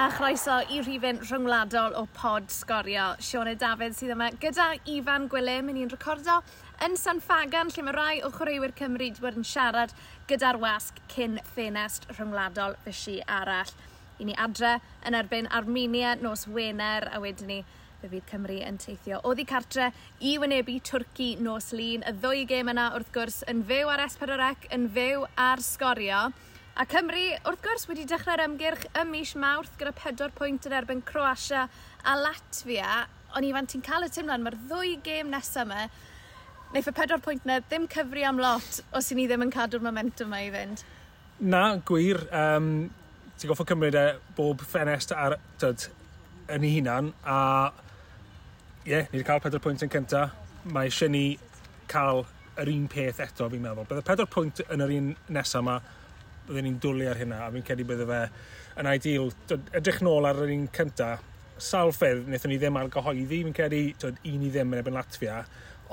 a chroeso i rhifyn rhyngwladol o pod sgorio. Sione Dafydd sydd yma gyda Ifan Gwilym, ni'n recordo yn San Fagan lle mae rai o chwaraewyr Cymru wedi bod yn siarad gyda'r wasg cyn ffenest rhyngwladol fysi arall. I ni adre yn erbyn Armenia nos Wener a wedyn ni fe fydd Cymru yn teithio oddi cartre i wynebu Twrci nos lun. Y ddwy gêm yna wrth gwrs yn fyw ar S4C, yn fyw ar sgorio. A Cymru, wrth gwrs, wedi dechrau'r ymgyrch ym mis Mawrth gyda 4 pwynt yn erbyn Croatia a Latvia. O'n i fan ti'n cael y teimlad, mae'r ddwy gêm nesaf yma, neu y 4 pwynt yna ddim cyfri am lot os i ni ddim yn cadw'r momentum yma i fynd. Na, gwir. Um, ti'n goffo cymryd e bob ffenest ar, tyd, yn ei hunan, a ie, yeah, ni wedi cael 4 pwynt yn cyntaf. Mae eisiau ni cael yr un peth eto, fi'n meddwl. Bydd y 4 pwynt yn yr un nesaf yma, byddwn ni'n dwlu ar hynna, a fi'n credu bydde fe yn ideal. Edrych nôl ar yr un cynta, sawl ffyrdd wnaethon ni ddim argyhoeddi, fi'n credu twyd, un i ddim yn ebyn Latvia,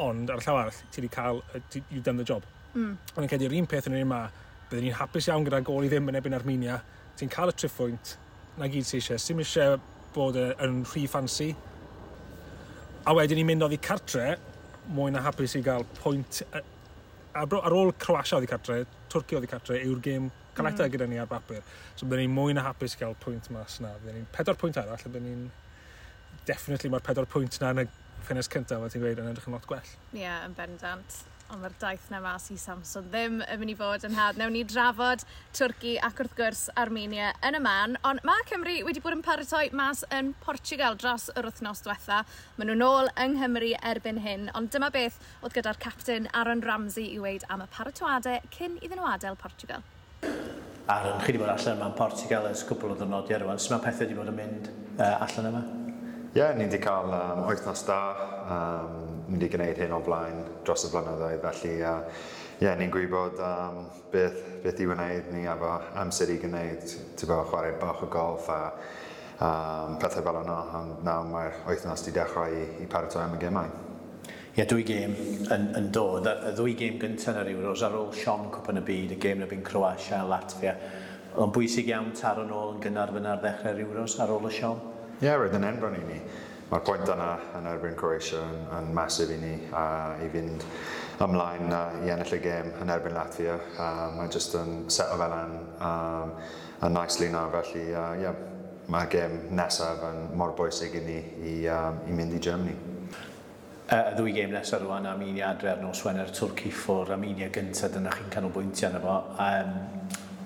ond ar y llaw arall, ti wedi cael, you've done the job. Mm. Ond yn credu'r un peth yn yr un ma, byddwn ni'n hapus iawn gyda gol i ddim yn ebyn Armenia, ti'n cael y triffwynt, na gyd sy'n eisiau, sy'n eisiau bod e, yn rhy ffansi, a wedyn ni'n mynd oddi cartre, mwy na hapus i gael pwynt e, ar ôl Croatia oedd i cartre, Twrci oedd i cartre, yw'r gêm Canada mm. gyda ni ar bapur. So byddwn ni'n mwy na hapus gael pwynt mas na. Byddwn ni'n pedwar pwynt arall, a byddwn ni'n... Definitely mae'r pedwar pwynt na yn y ffenest cyntaf, fel ti'n gweud, yn edrych yn lot gwell. Ie, yeah, yn bendant. Ond mae'r daith na mas i Samson ddim yn mynd i fod yn had. Newn ni drafod Twrci ac wrth gwrs Armenia yn y man. Ond mae Cymru wedi bod yn paratoi mas yn Portugal dros yr wythnos diwetha. Maen nhw'n ôl yng Nghymru erbyn hyn. Ond dyma beth oedd gyda'r captain Aaron Ramsey i weid am y paratoadau cyn iddyn nhw adael Portugal ar yn chi wedi bod allan yma yn Portugal ers cwpl o ddynodiau rwan. Sut mae pethau wedi bod yn mynd uh, allan yma? Ie, yeah, ni wedi cael um, wythnos da. Um, ni wedi gwneud hyn o flaen dros y blynyddoedd, felly ie, uh, yeah, ni'n gwybod um, beth, beth i wneud ni efo amser i gwneud, ti'n bod, chwarae bach o golf a um, pethau fel yna, ond nawr mae'r wythnos wedi dechrau i, i paratoi am y gemau. Ie, yeah, dwy gêm yn, yn dod. Y ddwy gêm gyntaf yn yr oes ar ôl Sion Cwp yn y byd, y gêm na byn Croatia a Latvia. Ond bwysig iawn taro nôl yn gynnar fyna ar ddechrau'r Euros ar ôl y Sion? Ie, yeah, roedd yn enbron i ni. Mae'r pwynt yna yn erbyn Croatia yn, yn masif i ni a i fynd ymlaen uh, i ennill y gêm yn erbyn Latvia. Uh, Mae'n just yn set o felan um, yn nicely na felly uh, yeah, mae gêm nesaf yn mor bwysig i ni i, um, i mynd i Germany y uh, ddwy gêm nesaf rwan, Armenia adre ar nos Wener, Twrci ffwr, Armenia gyntaf, dyna chi'n canolbwyntio arno fo. Um,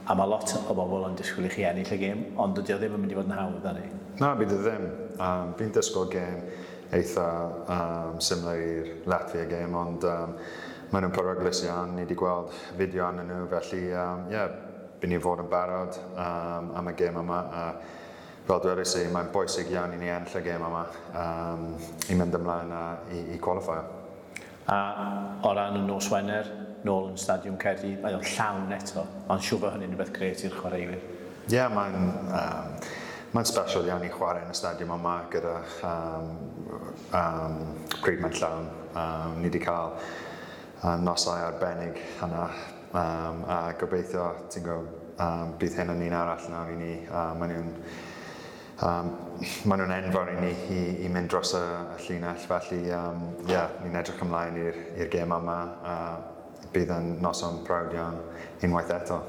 a mae lot o bobl yn disgwyl i chi ennill y gêm, ond dydy o ddim yn mynd i fod yn hawdd ar ei. Na, bydd y ddim. Um, fi'n disgwyl gêm eitha um, syml i'r Latvia gêm, ond um, maen nhw'n peryglis iawn, ni wedi gweld fideo arnyn nhw, felly um, yeah, bydd ni fod yn barod um, am y gêm yma. Uh, fel dwi wedi si, mae'n bwysig iawn i ni enll y gêm yma um, i mynd ymlaen a, i, i qualifier. A o ran y nos Wener, nôl yn Stadiwm Cerdi, mae o'n llawn eto. Mae'n siŵr bod hynny'n rhywbeth gret i'r chwaraewyr. Ie, yeah, mae'n um, mae special iawn i chwarae yn y stadiwm yma gyda um, um, pryd mae'n llawn. Um, ni wedi cael um, nosau arbennig hynna. um, a gobeithio, ti'n gwybod, um, bydd hyn yn un arall nawr i ni. Um, mae'n nhw'n um, maen nhw'n enfawr i ni i, i mynd dros y, y llinell, felly um, yeah, ni'n edrych ymlaen i'r gêm yma a bydd yn noson prawd iawn unwaith eto.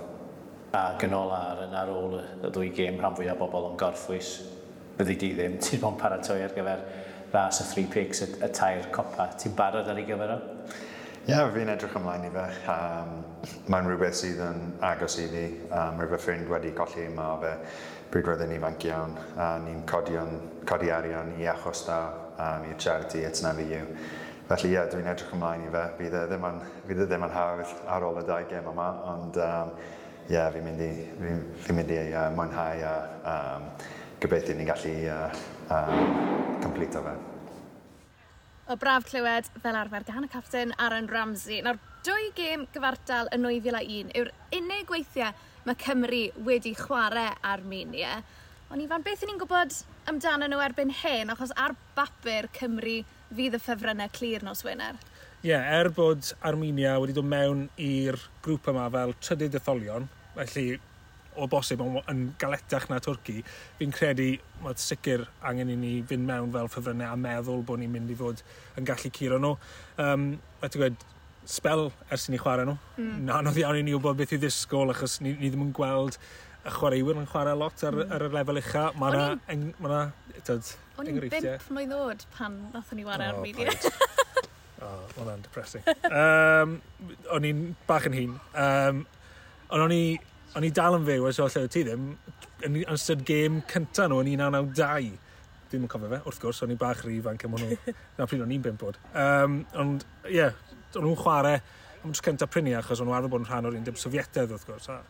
A gynol ola ar, ar ôl y ddwy gêm rhan fwyaf bobl yn gorffwys, byddi di ddim, ti'n bo'n paratoi ar gyfer ras y three picks, y, y tair copa, ti'n barod ar ei gyfer o? Ie, yeah, fi'n edrych ymlaen i fe. Um, Mae'n rhywbeth sydd yn agos i fi. Um, Rwy'n fy ffrind wedi colli yma o fe bryd roedd yn ifanc iawn. A ni'n codi, codi arian i achos da um, i'r charity It's Never You. Felly ie, yeah, dwi'n edrych ymlaen i fe. Bydd e ddim yn, bydd e ddim yn hawdd ar ôl y dau gem yma, ond um, ie, yeah, fi'n mynd i, fi, fi mynd i uh, mwynhau a um, gobeithio ni'n gallu uh, um, complete o fe o braf clywed fel arfer gan y captain Aaron Ramsey. Nawr, dwy gêm gyfartal yn 2001 yw'r unig weithiau mae Cymru wedi chwarae Armenia. Ond Ifan, beth ni'n gwybod amdano nhw erbyn hyn, achos ar bapur Cymru fydd y ffefrynnau clir nos Wener? Ie, yeah, er bod Armenia wedi dod mewn i'r grŵp yma fel trydydd etholion, felly o bosib yn, yn galetach na Twrci, fi'n credu mae'n sicr angen i ni fynd mewn fel ffefrynnau a meddwl bod ni'n mynd i fod yn gallu curo nhw. Um, a ti'n gweud, spel ers i ni chwarae nhw. Mm. Na anodd iawn i ni wybod beth i ddisgwyl achos ni, ni ddim yn gweld y chwaraewyr yn chwarae lot ar, mm. ar y lefel ucha. Mae yna enghreifftiau. O'n i'n bimp mlynedd oed pan nath ni wario oh, ar media. Oh, hwnna'n depressing. um, o'n i'n bach yn hun. Um, ond o'n i o'n i dal yn fyw, so lle ti ddim, yn ystod gêm cynta nhw yn 1992. Dwi'n cofio fe, wrth gwrs, o'n i bach rif fan cym hwnnw. Na pryd o'n i'n bimp bod. Um, ond, ie, yeah, o'n nhw'n chwarae am tro cynta prynu achos o'n nhw arfer bod yn rhan o'r un undeb Sofietedd, wrth gwrs. A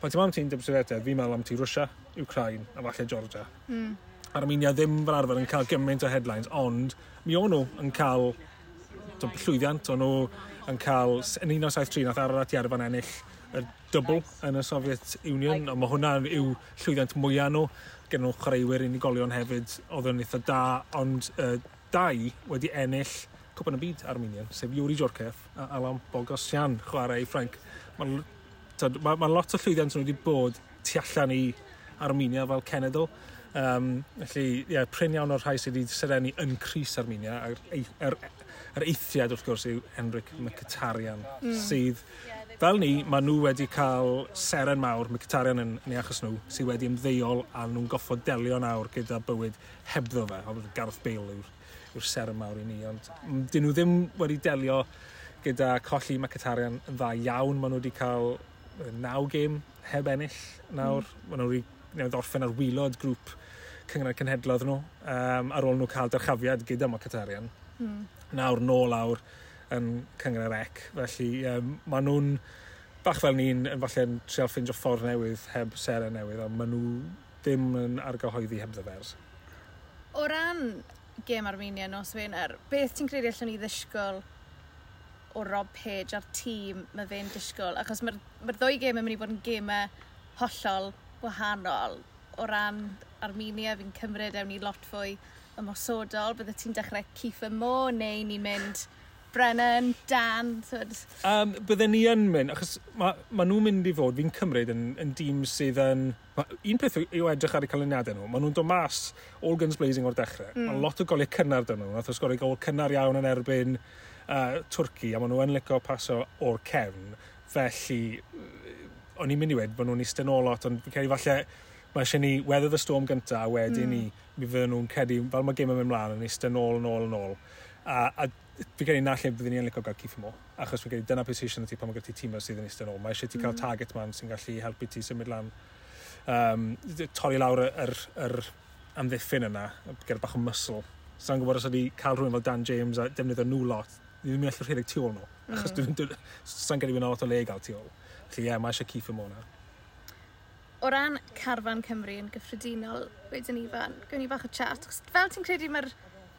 pan ti'n mam ti'n undeb Sofietedd, fi'n meddwl am ti Rwysia, Ukraine a falle Georgia. Mm. Armenia ddim fel arfer yn cael gymaint o headlines, ond mi o'n nhw yn cael llwyddiant, o'n nhw yn cael, yn 1973 nath Ararat i arfer ennill y dybl yn y Soviet Union, ond mae hwnna yw llwyddiant mwyaf nhw. Gen nhw chwaraewyr unigolion hefyd, oedd yn eitha da, ond uh, dau wedi ennill cwpan y byd Armenian, sef Yuri Jorkev a Alan Bogosian, chwarae i Frank. Mae ma, ma lot o llwyddiant nhw wedi bod tu allan i Armenia fel Cenedl. Um, felly, ie, yeah, pryn iawn o'r rhai sydd wedi serenu yn Cris Armenia, a'r er, er, yr eithriad wrth gwrs yw Enric Mkhitaryan, mm. sydd fel ni, mae nhw wedi cael seren mawr, Mkhitaryan yn, yn ei achos nhw, sydd wedi ymddeol a nhw'n goffod delio nawr gyda bywyd hebddo fe, ond Gareth Bale yw'r yw'r seren mawr i ni, ond dyn nhw ddim wedi delio gyda colli Mkhitaryan yn dda iawn. Maen nhw wedi cael naw gêm heb ennill nawr. Mm. Maen nhw wedi orffen ar wylod grŵp cyngor cenhedlodd nhw um, ar ôl nhw cael dyrchafiad gyda Mkhitaryan. Mm nawr nôl awr yn cyngor ec. Felly um, maen nhw'n bach fel ni'n yn falle yn treol ffeindio ffordd newydd heb sere newydd, ond maen nhw ddim yn argyhoeddi heb ddyfers. O ran gêm Armenia nos Wener, beth ti'n credu allwn ni ddysgol o Rob Page a'r tîm mae fe'n disgwyl? Achos mae'r mae ddwy gêm yn mynd i fod yn gêmau hollol wahanol o ran Armenia, fi'n cymryd ewn ni lot fwy ymosodol, bydde ti'n dechrau Keith y Mo, neu ni'n mynd Brennan, Dan, twyd? Um, bydde ni yn mynd, achos mae ma nhw'n mynd i fod, fi'n cymryd yn, yn dîm sydd yn... Ma, un peth yw edrych ar eu canlyniadau nhw, maen nhw'n dod mas all guns blazing o'r dechrau. Mm. Mae lot o goliau cynnar dyn nhw, nath o sgorio gol cynnar iawn yn erbyn uh, Twrci, a maen nhw yn licio paso o'r cefn. Felly, o'n i'n mynd i wedi bod nhw'n eistedd nôl lot, ond fi'n credu falle mae eisiau ni weather the storm gyntaf, wedyn mm. ni mi fydden nhw'n cedi, fel mae gym yn mynd mlaen, yn eistedd nôl, nôl, nôl. A, a fi gen i na lle byddwn ni'n licio gael Keith Moore, achos fi gen i dyna position y ti pan mae gen ti tîmau sydd yn eistedd nôl. Mae eisiau ti cael mm. target man sy'n gallu helpu ti symud lan, um, torri lawr yr, yr, yr amddiffyn yna, gyda bach o muscle. Sa'n gwybod os ydy cael rhywun fel Dan James a defnyddio nhw lot, ni ddim yn allu rhedeg tu ôl nhw. Achos mm. Sa'n gen i fynd lot o le gael tu ôl. Felly ie, yeah, mae eisiau Keith Moore na o ran Carfan Cymru yn gyffredinol, wedyn Ifan, gwn ni bach o chat. Fel ti'n credu mae'r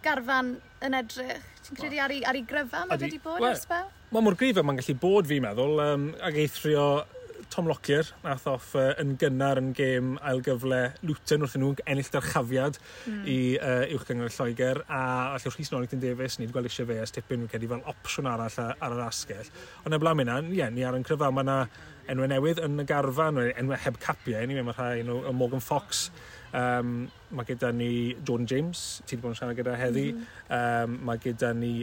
garfan yn edrych? Ti'n credu ar ei, ar ei gryfa mae wedi bod well, spel Mae mor grif mae'n gallu bod fi'n meddwl, um, ag eithrio Tom Lockyer nath off uh, yn gynnar yn gêm ailgyfle Luton wrth nhw ennill darchafiad mm. i uh, uwch gyngor Lloegr a allai Rhys Norrington Davies ni wedi gweld eisiau fe as tipyn yn cedi fel opsiwn arall ar yr asgell ond eblaen mynd ie, yeah, ni ar yn cryfa mae yna enwau newydd yn y garfan enwau heb capiau anyway, mae rhai enw y Morgan Fox um, mae gyda ni Jordan James ti wedi bod yn siarad gyda heddi mm. um, mae gyda ni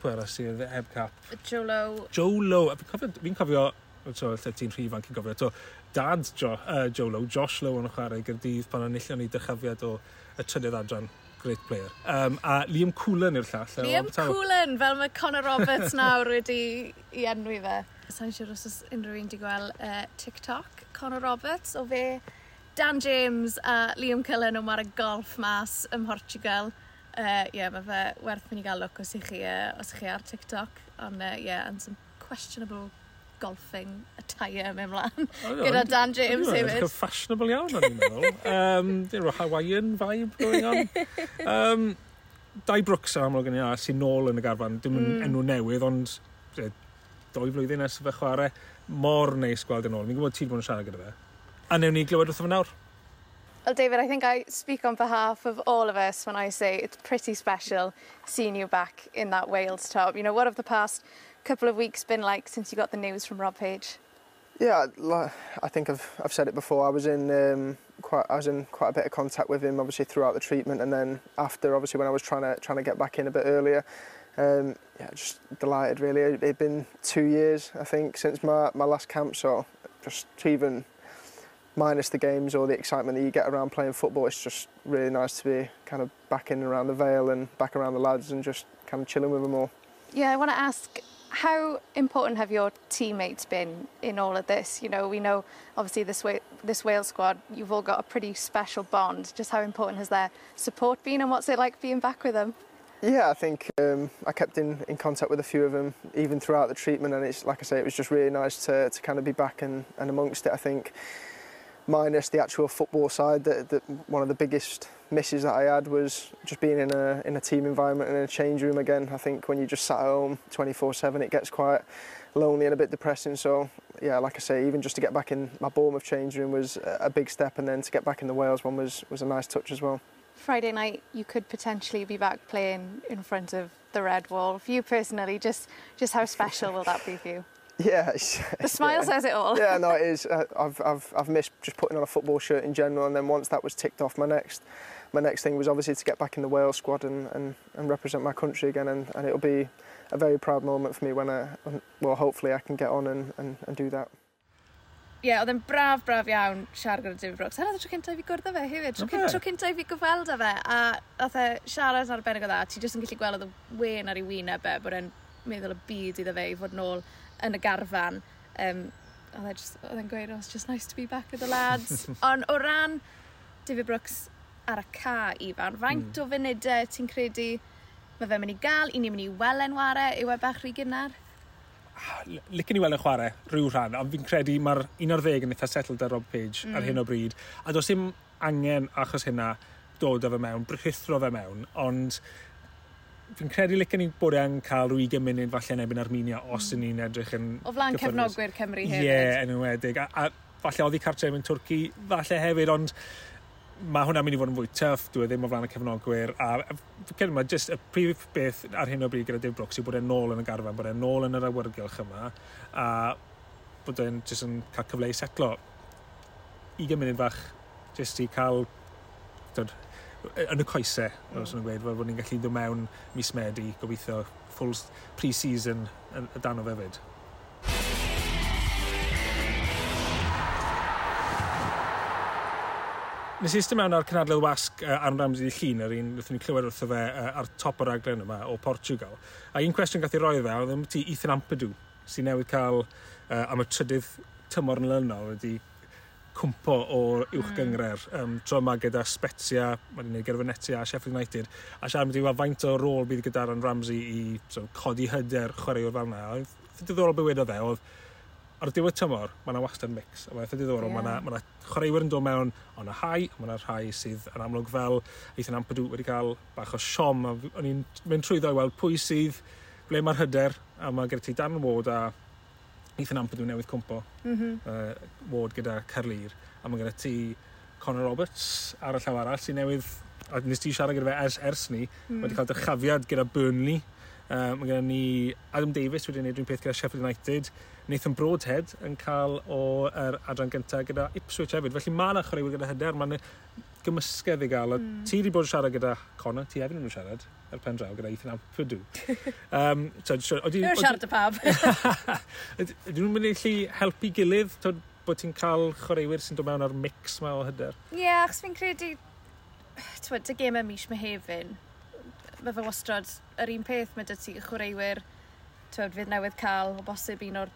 pwy arall sydd heb cap? Joe Lowe. Joe Lowe. Fi'n cofio, fi cofio so, lle ti'n rhif fanc yn gofio. So, dad jo, uh, Joe Lowe, Josh Lowe yn chwarae Gyrdydd pan anillon ni dychafiad o y trydydd adran great player. Um, a Liam Coolen yw'r llall. E, Liam Coolen, fel mae Conor Roberts nawr wedi i enwi fe. Sa'n siŵr os unrhyw un wedi gweld uh, TikTok, Conor Roberts, o fe Dan James a Liam Cullen o mar y golf mas ym Mhortugal. Ie, uh, yeah, mae fe werth mynd i gael look os ych chi, uh, os ych chi ar TikTok. Ond ie, uh, yeah, and some questionable golfing attire mewn mlaen oh, gyda Dan oh, James hefyd. Edrych fashionable iawn o'n i'n meddwl. um, Dyn nhw'n Hawaiian vibe going on. Um, Dau Brooks yn amlwg yn iawn sy'n nôl yn y garfan. Dim mm. enw newydd, ond e, dwy flwyddyn nes fe chwarae. Mor neis gweld yn ôl. Mi'n gwybod ti'n bod yn siarad gyda fe. A newn ni glywed wrtho fe nawr. Well, David, I think I speak on behalf of all of us when I say it's pretty special seeing you back in that Wales top. You know, what of the past couple of weeks been like since you got the news from Rob Page? Yeah, I think I've, I've said it before. I was in um, quite I was in quite a bit of contact with him, obviously throughout the treatment, and then after, obviously when I was trying to trying to get back in a bit earlier. Um, yeah, just delighted really. It had been two years, I think, since my, my last camp, so just even minus the games or the excitement that you get around playing football, it's just really nice to be kind of back in and around the Vale and back around the lads and just kind of chilling with them all. Yeah, I want to ask how important have your teammates been in all of this? You know, we know obviously this way, this Wales squad, you've all got a pretty special bond. Just how important has their support been, and what's it like being back with them? Yeah, I think um, I kept in, in contact with a few of them even throughout the treatment, and it's like I say, it was just really nice to, to kind of be back and, and amongst it. I think minus the actual football side, that, one of the biggest misses that I had was just being in a in a team environment and in a change room again. I think when you just sat at home 24/7, it gets quite lonely and a bit depressing. So yeah, like I say, even just to get back in my Bournemouth change room was a big step, and then to get back in the Wales one was was a nice touch as well. Friday night, you could potentially be back playing in front of the Red Wall. For you personally, just just how special will that be for you? Yeah. the smile yeah. says it all. yeah, no, it is. Uh, I've, I've, I've missed just putting on a football shirt in general, and then once that was ticked off, my next my next thing was obviously to get back in the Wales squad and, and, and represent my country again, and, and it'll be a very proud moment for me when I, well, hopefully I can get on and, and, and do that. Ie, yeah, oedd e'n braf, braf iawn siarad gyda David Brooks. Hynny oedd y tro cyntaf i gwrdd â fe hefyd. Tro, okay. tro cyntaf i fi gyfweld â fe. A oedd e siarad arbennig o dda. E, ti jyst yn gallu gweld oedd y wen ar ei wyneb e bod e'n meddwl y byd iddo fe i fod nôl yn y garfan, um, oedd e'n gweud, oh, it's just nice to be back with the lads. Ond o ran David Brooks ar y ca, Ifan, faint mm. o funudau e ti'n credu mae fe'n mynd i gael, i ni'n mynd i welen ware, yw e bach rhy gynnar? Ah, licen i weld yn chwarae rhyw rhan, ond fi'n credu mae'r 11 yn eitha settled ar Rob Page mm. ar hyn o hmm. bryd. A does dim angen achos hynna dod o fe mewn, brychithro fe mewn, ond fi'n credu licen ni bod e'n cael rwy ugen munud falle yn ebyn Armenia os mm. ni'n edrych yn... O flaen cefnogwyr Cymru hefyd. Ie, yeah, yn ymwedig. A, a falle oedd oddi cartref yn Twrci falle hefyd, ond mae hwnna'n mynd i fod yn fwy tuff, dwi e ddim o flaen y cefnogwyr, a cyn mae jyst y prif beth ar hyn o bryd gyda Dave Brooks yw bod e'n nôl yn y garfan, bod e'n nôl yn yr awyrgylch yma, a bod e'n jyst yn cael cyfle i setlo 20 munud fach, jyst i cael dod, yn y coesau, mm. os yna'n gweud, fel bod ni'n gallu ddod mewn mis Medi, gobeithio full pre-season y dan o fefyd. Nes i ystod mewn ar cynadledd wasg uh, am Ramsey Llun, yr un wrthyn ni clywed wrtho fe uh, ar top o'r aglen yma o Portugal. A un cwestiwn gath i roi fe, oedd e ti Ethan Ampadu, sy'n newydd cael uh, am y trydydd tymor yn lynol, wedi cwmpo o'r uwchgyngre'r hmm. um, tro yma gyda Spezia, mae'n gwneud gyda Venetia a Sheffield United a siarad mynd i weld faint o rôl bydd gyda Aaron Ramsey i so, codi hyder chwaraewr fel yna oedd diddorol bywyd o dde oedd ar diwedd tymor mae yna wastad mix a mae'n diddorol yeah. mae yna chwaraewyr yn dod mewn o'n y rhai mae yna rhai sydd yn amlwg fel Ethan Ampadw wedi cael bach o siom o'n i'n mynd trwy ddo i weld pwy sydd ble mae'r hyder a mae gyda ti Dan Ward a Ethan Ampadw newydd cwmpo mm -hmm. uh, ward gyda Carlir a mae gyda ti Conor Roberts ar y llaw arall sy'n newydd a nes ti siarad gyda fe ers, ers ni mm. wedi cael dychafiad gyda Burnley uh, mae gyda ni Adam Davis wedi gwneud rhywun peth gyda Sheffield United Nathan Broadhead yn cael o'r er adran gyntaf gyda Ipswich hefyd felly mae yna chwaraewyr gyda hyder mae'n gymysgedd i gael. Mm. Ti wedi bod yn siarad gyda Connor, ti hefyd yn siarad, ar pen draw, gyda Ethan Amperdw. um, so, so, odi, siarad y pab. Ydyn nhw'n mynd i chi helpu gilydd? Tod, bod ti'n cael chwaraewyr sy'n dod mewn ar mix yma o hyder? Ie, yeah, achos fi'n credu... Twyd, y gem y mis mehefin, mae fy wastrod yr un peth mae dy ti chwaraewyr twyd, fydd newydd cael o bosib un o'r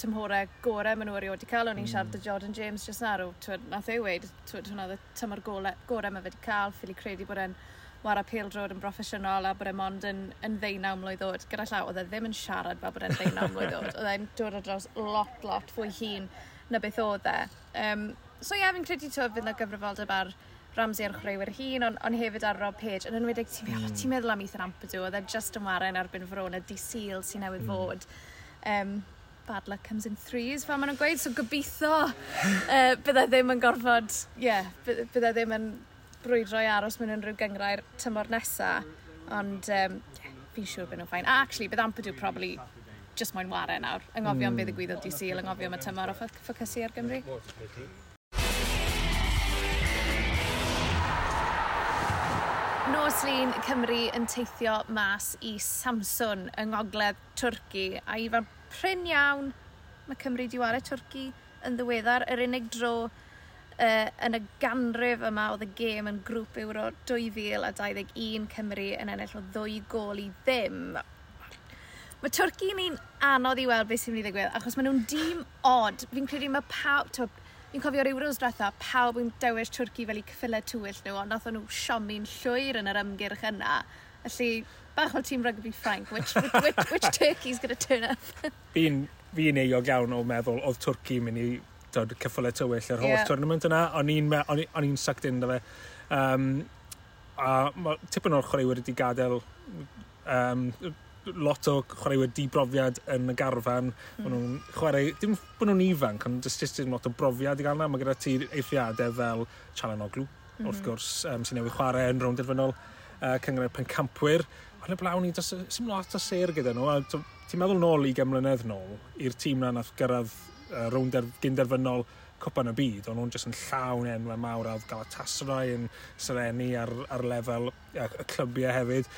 tymhorau gorau maen nhw erioed wedi cael. O'n i'n mm. siarad â Jordan James jyst just twyd, Nath ei weid, hwnna oedd y tymor gorau mae wedi cael. Ffili credu bod e'n wara peldrod yn broffesiynol a bod e'n mond yn, yn ddeunaw mlwydd oed. Gyda llaw, oedd e ddim yn siarad fel bod e'n ddeunaw mlwydd oed. Oedd e'n dod o dros lot, lot fwy hun na beth oedd e. Um, so ie, yeah, fi'n credu to fydd na gyfrifoldeb ar Ramsey a'r chreuwyr hun, ond on hefyd ar Rob Page. Yn enwedig, ti'n meddwl, mm. ti'n meddwl am Ethan Ampadu, oedd e just yn waren erbyn Verona, di syl sy'n newydd mm. fod. Um, bad luck comes in threes, fel maen nhw'n gweud, so gobeithio uh, bydda ddim yn gorfod, ie, yeah, bydda ddim yn brwydro i aros mewn unrhyw gyngrau'r tymor nesa, ond um, yeah, fi'n siŵr byd nhw'n ffain. A actually, bydd Ampadw probably just moyn ware nawr, yngofio mm. beth y gwyddoedd di syl, yngofio am y tymor o ffocysu ar Gymru. Nos Lyn Cymru yn teithio mas i Samson yng Ngogledd Twrci a i fan Rhyn iawn, mae Cymru di wario Twrci yn ddiweddar yr unig dro uh, yn y ganrif yma oedd y gêm yn grŵp Euro 2021 Cymru yn ennill o ddwy gol i ddim. Mae Twrci'n un anodd i weld beth sy'n mynd i ddigwydd, achos maen nhw'n dîm od. Fi'n credu mae pawb, fi'n cofio'r Euros diwetha, pawb yn dewis Twrci fel i cyffile tywyll nhw, ond nath nhw siomi'n llwyr yn yr ymgyrch yna. Felly, bach o tîm rugby Frank, which, which, which, turkey's going to turn up? fi'n fi euog iawn o meddwl oedd Twrci mynd i dod cyffyle tywyll yr holl yeah. tournament yna, o'n i'n sucked in da fe. Um, a tipyn o'r chwaraewyr wedi gadael um, lot o chwaraewyr dibrofiad yn y garfan. Mm. nhw'n chwarae, dim bod nhw'n ifanc, ond jyst jyst lot o brofiad i gael yna. Mae gyda ti eithriadau fel Chalan Oglw, mm -hmm. wrth gwrs, um, sy'n newid chwarae yn rownd derfynol uh, cyngor pencampwyr yn y blawn ni, sy'n lot o ser gyda nhw, ti'n meddwl nôl i gymlynedd nôl, i'r tîm na nath gyrraedd uh, rown gynderfynol cwpan y byd, ond nhw'n jyst yn llawn enwau mawr a Galatasaray yn Sereni ar, ar lefel y, y clybiau hefyd.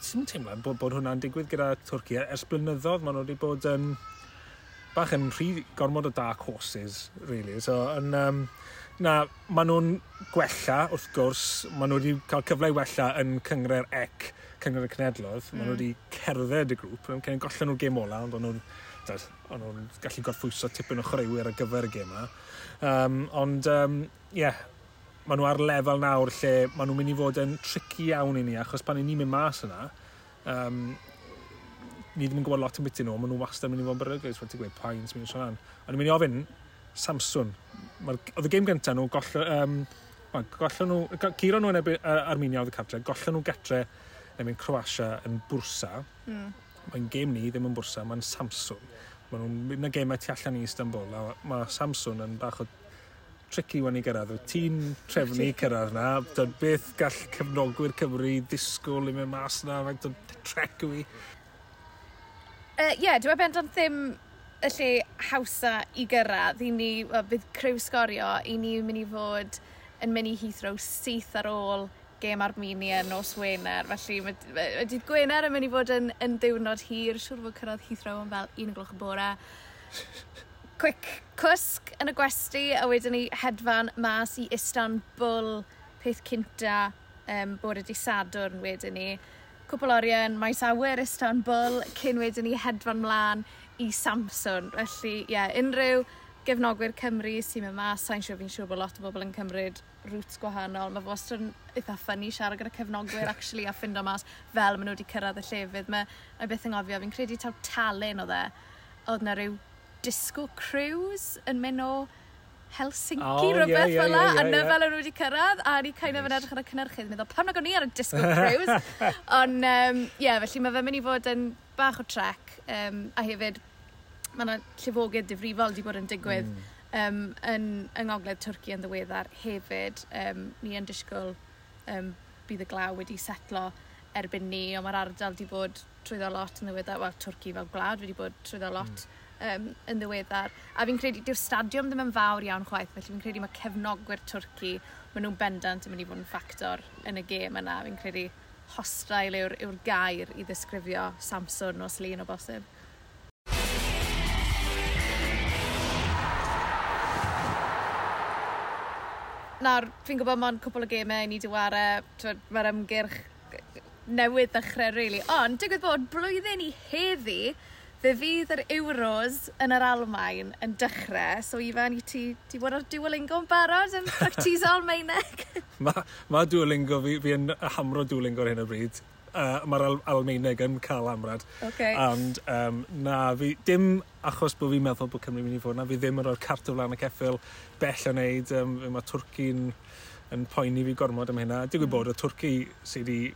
Ti'n teimlo bod, bod hwnna'n digwydd gyda Twrci? E-, ers blynyddoedd maen nhw wedi bod yn bach yn rhy gormod o dark horses, really. So, yn, um, na, maen nhw'n gwella, wrth gwrs, maen nhw wedi cael cyfle i wella yn cyngre'r ec cyngor y Cenedloedd, mm. maen nhw hmm. wedi cerdded y grŵp, yn cael gollen nhw'r gêm ola, ond o'n nhw'n o'n nhw'n gallu gorffwyso tipyn o chwaraewyr ar gyfer y gêm yna. Um, ond, ie, um, yeah, maen nhw ar lefel nawr lle maen nhw'n mynd i fod yn tricky iawn i ni, achos pan i ni'n mynd mas yna, um, ni ddim yn gwybod lot yn byty nhw, maen nhw wastad yn mynd i fod yn beryglus, ti'n gweud pines, mynd i sôn Ond i'n mynd i ofyn, Samson, oedd y gêm gyntaf nhw, gollon, um, gollon nhw, giro nhw yn ebyn Armenia oedd y cartre, gollon nhw getre neu mewn Croatia yn Bwrsa. Mm. Mae'n gêm ni ddim yn Bwrsa, mae'n Samsung. Mae nhw'n mynd y gemau tu allan i Istanbul, a mae Samsung yn bach o tricky wan i gyrraedd. Ti'n trefnu cyrraedd na, dod beth gall cefnogwyr Cymru disgwyl i mewn mas na, mae'n dod trec i. Ie, uh, yeah, dwi'n bendant ddim y lle hawsa i gyrraedd. I ni, well, bydd crew sgorio, i ni mynd i fod yn mynd i Heathrow syth ar ôl gêm Armenia nos Wener, felly mae dydd Gwener yn mynd i fod yn, yn diwrnod hir, siwr fod cyrraedd Heathrow yn fel un gloch y bore. Quick cwsg yn y gwesti, a wedyn ni hedfan mas i Istanbul, peth cynta um, bod ydi Sadwrn wedyn ni. Cwpl orion, maes awyr Istanbul, cyn wedyn ni hedfan mlaen i Samson. Felly, ie, yeah, unrhyw gefnogwyr Cymru sy'n mynd mas, sa'n siŵr fi'n siŵr bod lot o bobl yn cymryd rwt gwahanol. Mae wastad yn eitha ffynnu siarad gyda cefnogwyr actually a ffind o mas fel maen nhw wedi cyrraedd y llefydd. Mae, mae beth yn Ngofio, fi'n credu taw talen o dde, oedd na rhyw disco cruise yn mynd o Helsinki oh, rhywbeth yeah, yeah, fel la, yeah, yeah, a na fel yeah. nhw wedi cyrraedd, a ni kind of yn edrych ar y cynnyrchydd, meddwl, pam nag o'n i ar y disco cruise? Ond, um, yeah, felly mae fe'n mynd i fod yn bach o trec, um, a hefyd, mae yna llifogydd difrifol wedi bod yn digwydd mm um, yn, yng ngogledd Twrci yn ddiweddar hefyd. Um, ni yn disgwyl um, bydd y glaw wedi setlo erbyn ni, ond mae'r ardal wedi bod trwyddo lot yn ddiweddar, wel, Twrci fel gwlad wedi bod trwyddo lot mm. um, yn ddiweddar. A fi'n credu, diw'r stadiwm ddim yn fawr iawn chwaith, felly fi'n credu mae cefnogwyr Twrci, maen nhw'n bendant yn mynd i fod yn ffactor yn y gêm yna. Fi'n credu hostrail yw'r, yw gair i ddisgrifio Samson o Slyn o bosib. nawr, fi'n gwybod mae'n cwpl o gemau i ni diware, mae'r ymgyrch newydd ddechrau, really. Ond, digwydd bod blwyddyn i heddi, fe fydd yr Euros yn yr Almain yn dechrau. So, Ifan, i ti, ti bod ar Duolingo yn barod yn practisol Maineg? mae ma Duolingo, fi, fi yn hamro Duolingo ar hyn o bryd uh, mae'r Al Almeineg yn cael amrad. Okay. And um, na, fi, dim achos bod fi'n meddwl bod Cymru'n mynd i fod na, fi ddim yn rhoi'r cart o flaen y ceffil bell o wneud. Um, mae Twrci'n yn poeni fi gormod am hynna. Dwi'n gwybod mm. bod y Twrci sydd wedi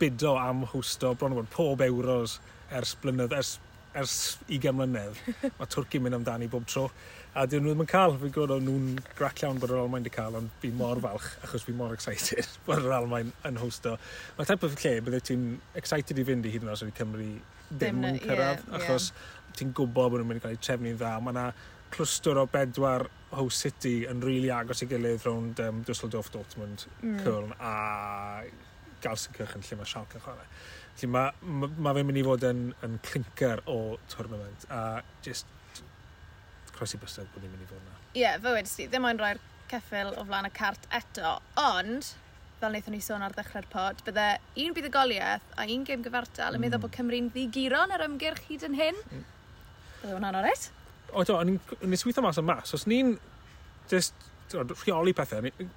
bido am hwsto bron o bod pob euros ers blynydd, ers ers 20 mlynedd, mae Twrci mynd amdani bob tro. A dyn nhw ddim yn cael, fi'n gwybod o'n nhw'n grac iawn bod yr Almain wedi cael, ond fi mor falch, achos fi mor excited bod yr Almain yn hosto. Mae type of lle, bydde ti'n excited i fynd i hyd yn oes wedi Cymru ddim yn cyrraedd, yeah, achos yeah. ti'n gwybod bod nhw'n mynd i cael eu trefnu'n dda. Mae yna clwstwr o bedwar host city yn rili really agos i gilydd rownd um, Düsseldorf, Dortmund, mm. Cwrn a Galsen Cyrchyn lle mae Schalke chwarae. Felly mae ma, ma fe'n mynd i fod yn, yn clinker o tournament a just croesi bystod bod ni'n mynd i fod yna. Ie, yeah, fe wedi si, ddim ond rhoi'r ceffil o flaen y cart eto, ond fel wnaethon ni sôn ar ddechrau'r pod, bydde un buddugoliaeth a un gêm gyfartal yn meddwl mm. bod Cymru'n ddigiron ar ymgyrch hyd yn hyn. Mm. Bydde hwnna'n oret? O, do, nes weithio mas o mas. Os ni'n just o, rheoli pethau, ni,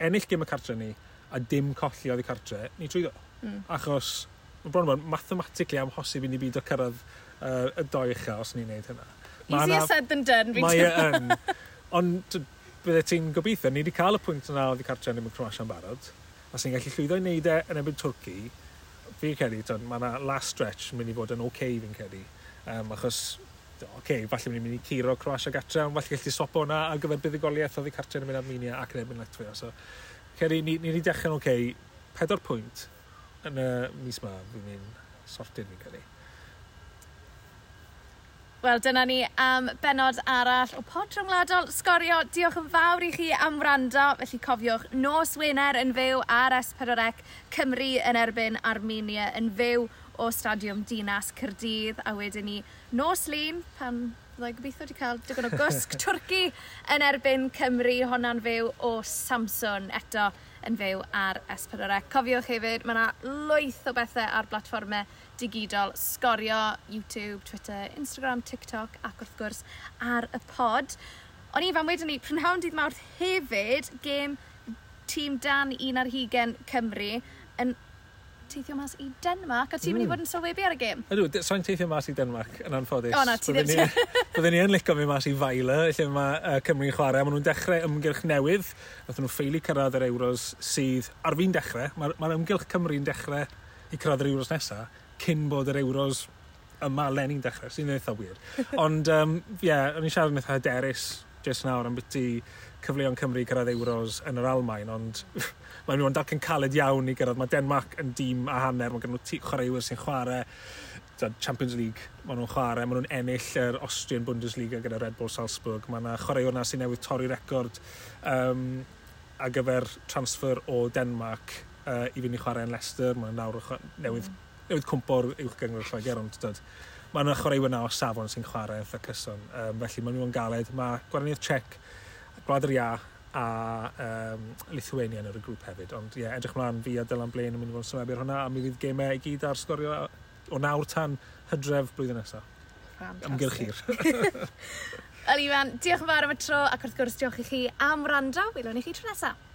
ennill gêm y cartre ni a dim colli oedd y cartre, ni trwyddo. Mm. Achos Mae bron ma'n mathematically amhosib i ni byd o cyrraedd uh, y doi uchel os ni'n neud hynna. Ma Easier said than done, fi'n Mae e yn. Ond bydde ti'n gobeithio, ni wedi cael y pwynt yna o ddicartre yn y Croatia'n barod. Os ni'n gallu llwyddo i wneud e yn ebyn Twrci, fi'n credu, mae yna last stretch yn mynd i fod yn oce okay, fi'n credu. Um, achos, oce, okay, falle mynd i mynd i curo Croatia gatre, ond falle gallu sopo hwnna ar gyfer buddigoliaeth o ddicartre yn mynd Armenia ac yn ebyn Latwia. So, credu, ni, ni wedi dechrau'n oce, okay, pedwar pwynt, yn y mis ma, fi'n mynd sortid fi'n credu. Wel, dyna ni am benod arall o pod rhwngwladol sgorio. Diolch yn fawr i chi am wrando. Felly cofiwch, nos Wener yn fyw ar S4C Cymru yn erbyn Armenia yn fyw o Stadiwm Dinas Cyrdydd. A wedyn ni nos lun pan fyddai gobeithio wedi cael digon o gwsg Twrci yn erbyn Cymru. Honna'n fyw o Samson eto yn fyw ar S4C. E. Cofiwch hefyd, mae yna lwyth o bethau ar blatfformau digidol, sgorio, YouTube, Twitter, Instagram, TikTok ac wrth gwrs ar y pod. O'n i fan wedyn ni, prynhawn dydd mawrth hefyd, gêm tîm dan 1 ar hugen Cymru yn teithio mas i Denmark, a ti'n mm. mynd i mm. fod yn sylwebu ar y gêm? Ydw, so'n teithio mas i Denmark, yn anffodus. O na, ti ddim ti. Byddwn ni yn licio mi mas i Faila, lle mae uh, Cymru'n chwarae. Maen nhw'n dechrau ymgylch newydd. Nath nhw'n ffeili cyrraedd yr Euros sydd ar fi'n dechrau. Mae'r ma ymgylch Cymru'n dechrau i cyrraedd yr Euros nesaf, cyn bod yr Euros yma Lenny'n dechrau, sy'n eitha wir. Ond, ie, um, yeah, o'n i'n siarad yn eitha hyderus just nawr am beth cyfleon Cymru i cyrraedd Euros yn yr Almain, ond mae nhw'n darcan caled iawn i gyrraedd. Mae Denmark yn dîm a hanner, mae gen nhw chwaraewyr sy'n chwarae Champions League, maen nhw'n chwarae, maen nhw'n ennill yr Austrian Bundesliga gyda Red Bull Salzburg. Mae yna chwaraewr na sy'n newydd torri record um, a gyfer transfer o Denmark uh, i fynd i chwarae yn Leicester. Mae yna nawr newydd, newydd cwmpo'r uwch gyngor Lloegr, ond dyd mae yna chwaraewyr na o safon sy'n chwarae eitha cyson. Um, felly maen nhw'n galed. Mae Gweriniaeth Czech Gwlad yr Ia a um, Lithuania yn yr y grŵp hefyd. Ond ie, yeah, edrych mlaen fi a Dylan Blaine yn mynd i fod yn symebu ar hwnna, a mi fydd gemau i gyd ar sgorio o nawr tan hydref blwyddyn nesaf. Ymgylchir. Eliwan, diolch yn fawr am y tro ac wrth gwrs diolch i chi am rando. Welwn i chi tro nesaf.